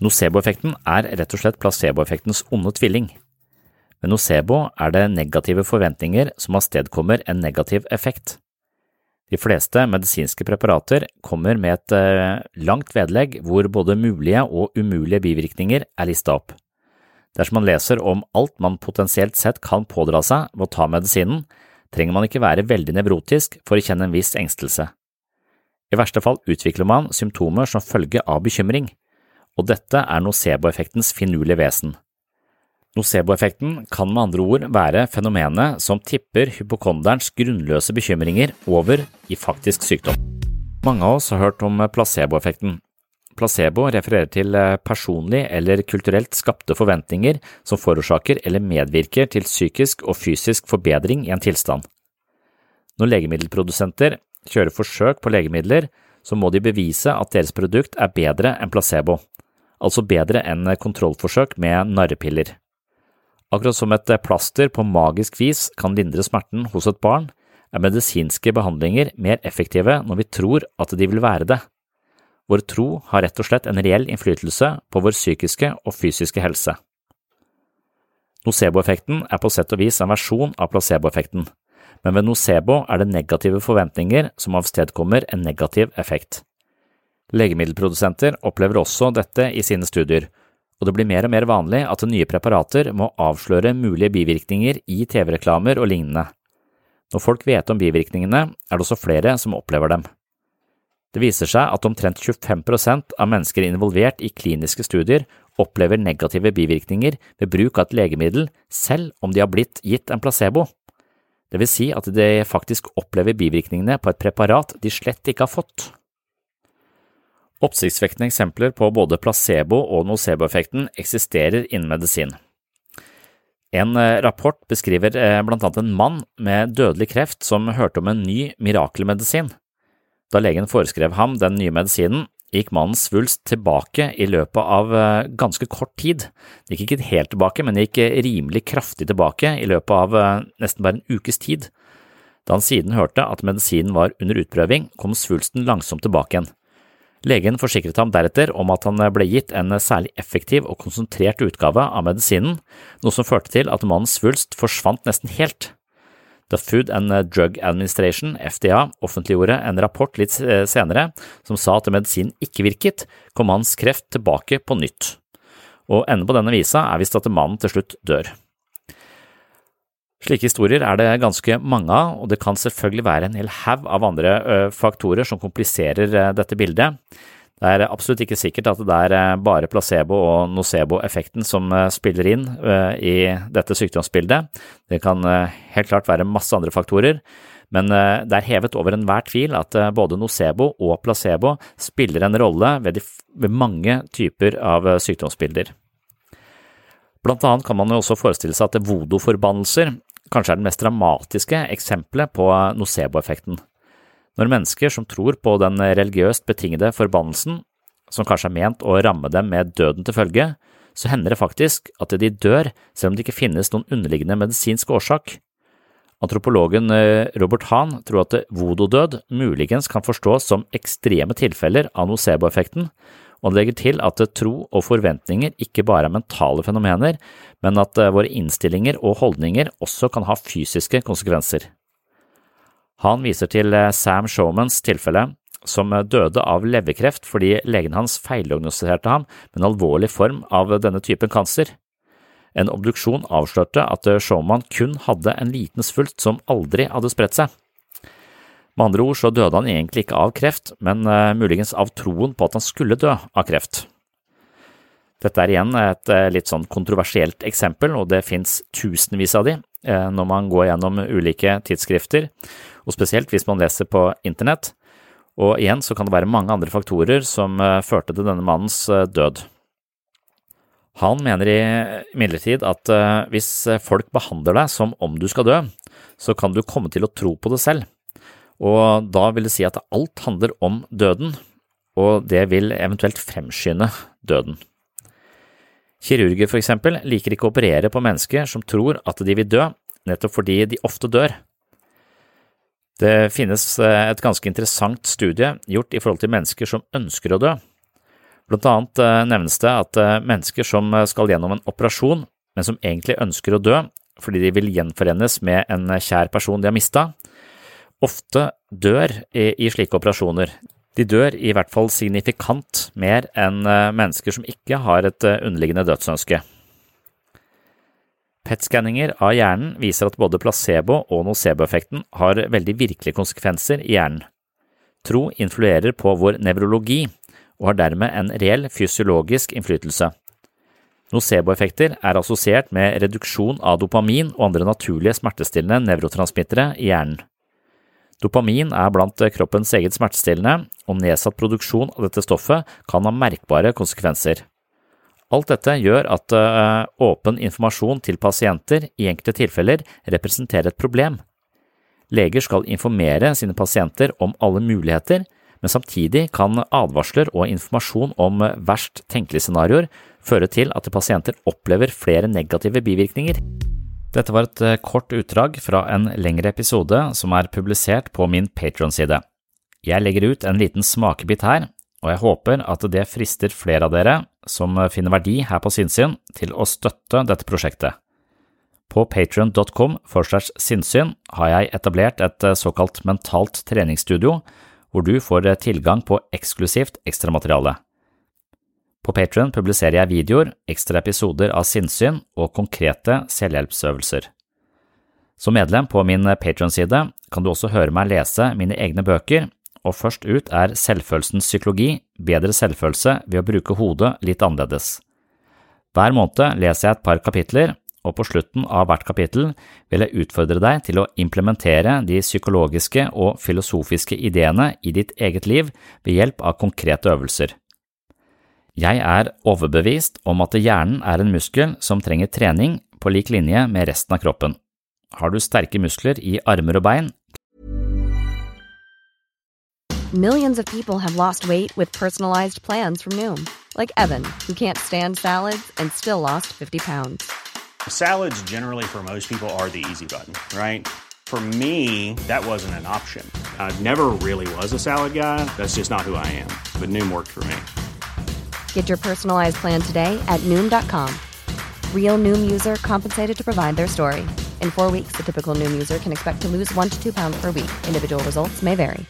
Nocebo-effekten er rett og slett placeboeffektens onde tvilling. Ved nocebo er det negative forventninger som avstedkommer en negativ effekt. De fleste medisinske preparater kommer med et eh, langt vedlegg hvor både mulige og umulige bivirkninger er lista opp. Dersom man leser om alt man potensielt sett kan pådra seg ved å ta medisinen, trenger man ikke være veldig nevrotisk for å kjenne en viss engstelse. I verste fall utvikler man symptomer som følge av bekymring, og dette er nocebo-effektens finurlige vesen. Nocebo-effekten kan med andre ord være fenomenet som tipper hypokonderens grunnløse bekymringer over i faktisk sykdom. Mange av oss har hørt om placeboeffekten. Placebo refererer til personlig eller kulturelt skapte forventninger som forårsaker eller medvirker til psykisk og fysisk forbedring i en tilstand. Når legemiddelprodusenter kjører forsøk på legemidler, så må de bevise at deres produkt er bedre enn placebo, altså bedre enn kontrollforsøk med narrepiller. Akkurat som et plaster på magisk vis kan lindre smerten hos et barn, er medisinske behandlinger mer effektive når vi tror at de vil være det. Vår tro har rett og slett en reell innflytelse på vår psykiske og fysiske helse. Nocebo-effekten er på sett og vis en versjon av placeboeffekten, men ved nocebo er det negative forventninger som avstedkommer en negativ effekt. Legemiddelprodusenter opplever også dette i sine studier, og det blir mer og mer vanlig at nye preparater må avsløre mulige bivirkninger i TV-reklamer og lignende. Når folk vet om bivirkningene, er det også flere som opplever dem. Det viser seg at omtrent 25% av mennesker involvert i kliniske studier opplever negative bivirkninger ved bruk av et legemiddel selv om de har blitt gitt en placebo. Det vil si at de faktisk opplever bivirkningene på et preparat de slett ikke har fått. Oppsiktsvekkende eksempler på både placebo- og nocebo-effekten eksisterer innen medisin. En rapport beskriver blant annet en mann med dødelig kreft som hørte om en ny mirakelmedisin. Da legen foreskrev ham den nye medisinen, gikk mannens svulst tilbake i løpet av ganske kort tid. Det gikk ikke helt tilbake, men det gikk rimelig kraftig tilbake i løpet av nesten bare en ukes tid. Da han siden hørte at medisinen var under utprøving, kom svulsten langsomt tilbake igjen. Legen forsikret ham deretter om at han ble gitt en særlig effektiv og konsentrert utgave av medisinen, noe som førte til at mannens svulst forsvant nesten helt. The Food and Drug Administration, FDA, offentliggjorde en rapport litt senere som sa at medisinen ikke virket, kom hans kreft tilbake på nytt. Og enden på denne visa er visst at mannen til slutt dør. Slike historier er det ganske mange av, og det kan selvfølgelig være en hel haug av andre faktorer som kompliserer dette bildet. Det er absolutt ikke sikkert at det er bare placebo- og nocebo-effekten som spiller inn i dette sykdomsbildet. Det kan helt klart være masse andre faktorer, men det er hevet over enhver tvil at både nocebo og placebo spiller en rolle ved, de, ved mange typer av sykdomsbilder. Blant annet kan man jo også forestille seg at voodoo-forbannelser kanskje er det mest dramatiske eksempelet på nocebo-effekten. Når mennesker som tror på den religiøst betingede forbannelsen, som kanskje er ment å ramme dem med døden til følge, så hender det faktisk at de dør selv om det ikke finnes noen underliggende medisinsk årsak. Antropologen Robert Hahn tror at voodoo-død muligens kan forstås som ekstreme tilfeller av nocebo-effekten, og han legger til at tro og forventninger ikke bare er mentale fenomener, men at våre innstillinger og holdninger også kan ha fysiske konsekvenser. Han viser til Sam Showmans tilfelle, som døde av leverkreft fordi legen hans feildiagnostiserte ham med en alvorlig form av denne typen kanser. En obduksjon avslørte at Showman kun hadde en liten svulst som aldri hadde spredt seg. Med andre ord så døde han egentlig ikke av kreft, men muligens av troen på at han skulle dø av kreft. Dette er igjen et litt sånn kontroversielt eksempel, og det finnes tusenvis av de når man går gjennom ulike tidsskrifter, og spesielt hvis man leser på internett. Og igjen så kan det være mange andre faktorer som førte til denne mannens død. Han mener imidlertid at hvis folk behandler deg som om du skal dø, så kan du komme til å tro på det selv, og da vil det si at alt handler om døden, og det vil eventuelt fremskynde døden. Kirurger for eksempel liker ikke å operere på mennesker som tror at de vil dø, nettopp fordi de ofte dør. Det finnes et ganske interessant studie gjort i forhold til mennesker som ønsker å dø. Blant annet nevnes det at mennesker som skal gjennom en operasjon, men som egentlig ønsker å dø fordi de vil gjenforenes med en kjær person de har mista, ofte dør i slike operasjoner. De dør i hvert fall signifikant mer enn mennesker som ikke har et underliggende dødsønske. PET-skanninger av hjernen viser at både placebo- og nocebo-effekten har veldig virkelige konsekvenser i hjernen. Tro influerer på vår nevrologi og har dermed en reell fysiologisk innflytelse. Nocebo-effekter er assosiert med reduksjon av dopamin og andre naturlige smertestillende nevrotransmittere i hjernen. Dopamin er blant kroppens eget smertestillende, og nedsatt produksjon av dette stoffet kan ha merkbare konsekvenser. Alt dette gjør at åpen informasjon til pasienter i enkelte tilfeller representerer et problem. Leger skal informere sine pasienter om alle muligheter, men samtidig kan advarsler og informasjon om verst tenkelige scenarioer føre til at pasienter opplever flere negative bivirkninger. Dette var et kort utdrag fra en lengre episode som er publisert på min Patron-side. Jeg legger ut en liten smakebit her, og jeg håper at det frister flere av dere som finner verdi her på sinnssyn, til å støtte dette prosjektet. På patreon.com forslags sinnssyn har jeg etablert et såkalt mentalt treningsstudio, hvor du får tilgang på eksklusivt ekstramateriale. På Patreon publiserer jeg videoer, ekstra episoder av sinnssyn og konkrete selvhjelpsøvelser. Som medlem på min Patreon-side kan du også høre meg lese mine egne bøker, og først ut er Selvfølelsens psykologi, bedre selvfølelse ved å bruke hodet litt annerledes. Hver måned leser jeg et par kapitler, og på slutten av hvert kapittel vil jeg utfordre deg til å implementere de psykologiske og filosofiske ideene i ditt eget liv ved hjelp av konkrete øvelser. Jeg er overbevist om at hjernen er en muskel som trenger trening på lik linje med resten av kroppen. Har du sterke muskler i armer og bein, Millions of people have lost weight with personalized plans from Noom, like Evan, who can't stand salads and still lost 50 pounds. Salads, generally, for most people, are the easy button, right? For me, that wasn't an option. I never really was a salad guy. That's just not who I am. But Noom worked for me. Get your personalized plan today at Noom.com. Real Noom user compensated to provide their story. In four weeks, the typical Noom user can expect to lose one to two pounds per week. Individual results may vary.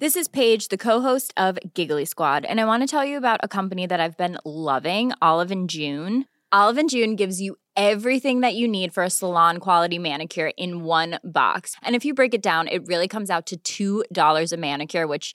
This is Paige, the co-host of Giggly Squad, and I want to tell you about a company that I've been loving, Olive and June. Olive and June gives you everything that you need for a salon quality manicure in one box. And if you break it down, it really comes out to $2 a manicure, which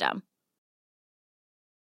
system.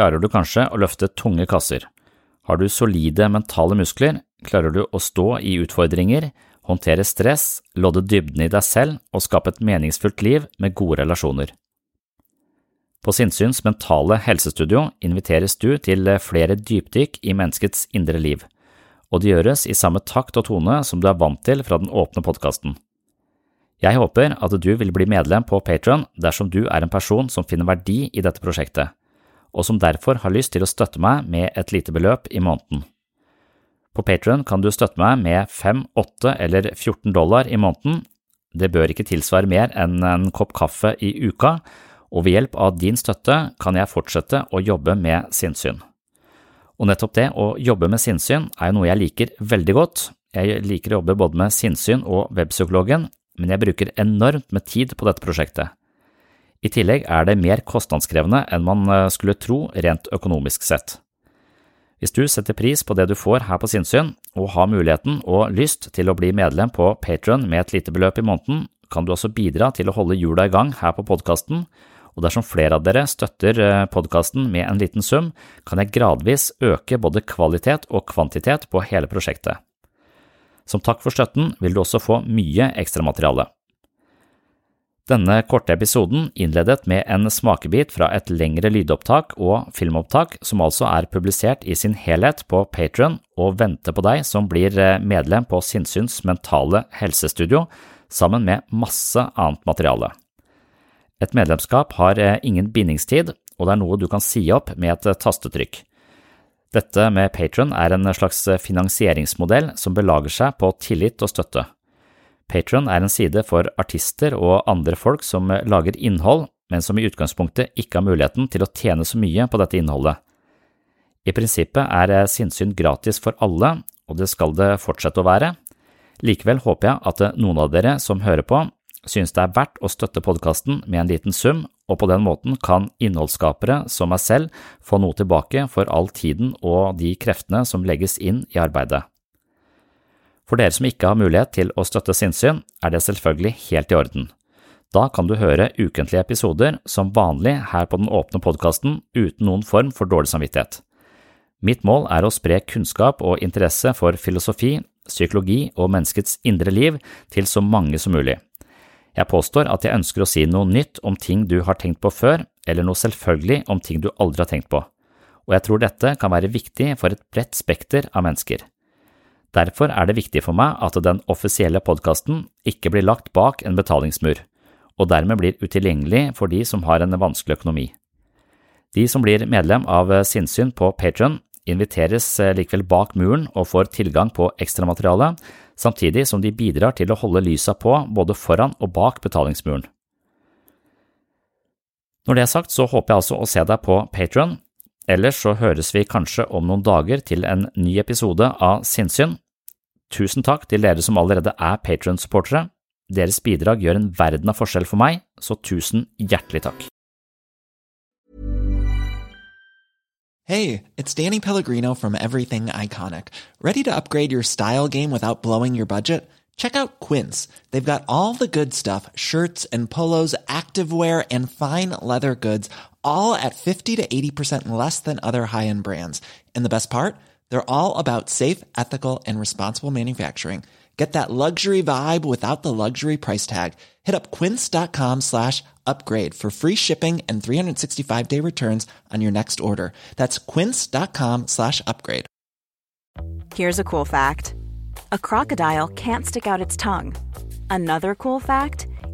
Klarer du kanskje å løfte tunge kasser? Har du solide mentale muskler? Klarer du å stå i utfordringer, håndtere stress, lodde dybden i deg selv og skape et meningsfullt liv med gode relasjoner? På Sinnsyns mentale helsestudio inviteres du til flere dypdykk i menneskets indre liv, og det gjøres i samme takt og tone som du er vant til fra den åpne podkasten. Jeg håper at du vil bli medlem på Patron dersom du er en person som finner verdi i dette prosjektet og som derfor har lyst til å støtte meg med et lite beløp i måneden. På Patron kan du støtte meg med 5, 8 eller 14 dollar i måneden. Det bør ikke tilsvare mer enn en kopp kaffe i uka, og ved hjelp av din støtte kan jeg fortsette å jobbe med sinnssyn. Og nettopp det å jobbe med sinnssyn er jo noe jeg liker veldig godt. Jeg liker å jobbe både med sinnssyn og webpsykologen, men jeg bruker enormt med tid på dette prosjektet. I tillegg er det mer kostnadskrevende enn man eh, skulle tro rent økonomisk sett. Hvis du setter pris på det du får her på Sinnsyn, og har muligheten og lyst til å bli medlem på Patron med et lite beløp i måneden, kan du også bidra til å holde hjula i gang her på podkasten, og dersom flere av dere støtter eh, podkasten med en liten sum, kan jeg gradvis øke både kvalitet og kvantitet på hele prosjektet. Som takk for støtten vil du også få mye ekstramateriale. Denne korte episoden innledet med en smakebit fra et lengre lydopptak og filmopptak som altså er publisert i sin helhet på Patron og venter på deg som blir eh, medlem på Sinnsyns mentale helsestudio, sammen med masse annet materiale. Et medlemskap har eh, ingen bindingstid, og det er noe du kan si opp med et eh, tastetrykk. Dette med Patron er en slags finansieringsmodell som belager seg på tillit og støtte. Patron er en side for artister og andre folk som lager innhold, men som i utgangspunktet ikke har muligheten til å tjene så mye på dette innholdet. I prinsippet er sinnssyn gratis for alle, og det skal det fortsette å være. Likevel håper jeg at noen av dere som hører på, synes det er verdt å støtte podkasten med en liten sum, og på den måten kan innholdsskapere som meg selv få noe tilbake for all tiden og de kreftene som legges inn i arbeidet. For dere som ikke har mulighet til å støtte sinnssyn, er det selvfølgelig helt i orden. Da kan du høre ukentlige episoder som vanlig her på den åpne podkasten uten noen form for dårlig samvittighet. Mitt mål er å spre kunnskap og interesse for filosofi, psykologi og menneskets indre liv til så mange som mulig. Jeg påstår at jeg ønsker å si noe nytt om ting du har tenkt på før, eller noe selvfølgelig om ting du aldri har tenkt på, og jeg tror dette kan være viktig for et bredt spekter av mennesker. Derfor er det viktig for meg at den offisielle podkasten ikke blir lagt bak en betalingsmur, og dermed blir utilgjengelig for de som har en vanskelig økonomi. De som blir medlem av Sinnsyn på Patron, inviteres likevel bak muren og får tilgang på ekstramateriale, samtidig som de bidrar til å holde lysa på både foran og bak betalingsmuren. Når det er sagt, så håper jeg altså å se deg på Patron, Ellers så høres vi kanskje om noen dager til en ny episode av Sinnsyn. Tusen takk til dere som allerede er Patron-supportere. Deres bidrag gjør en verden av forskjell for meg, så tusen hjertelig takk. Hey, it's Danny Pellegrino from Everything Iconic. Ready to upgrade your style game without blowing your budget? Check out Quince. They've got all the good stuff shirts and polos, activewear, and fine leather goods, all at 50 to 80% less than other high end brands. And the best part? They're all about safe, ethical, and responsible manufacturing. Get that luxury vibe without the luxury price tag. Hit up quince.com slash upgrade for free shipping and 365 day returns on your next order. That's quince.com slash upgrade. Here's a cool fact a crocodile can't stick out its tongue. Another cool fact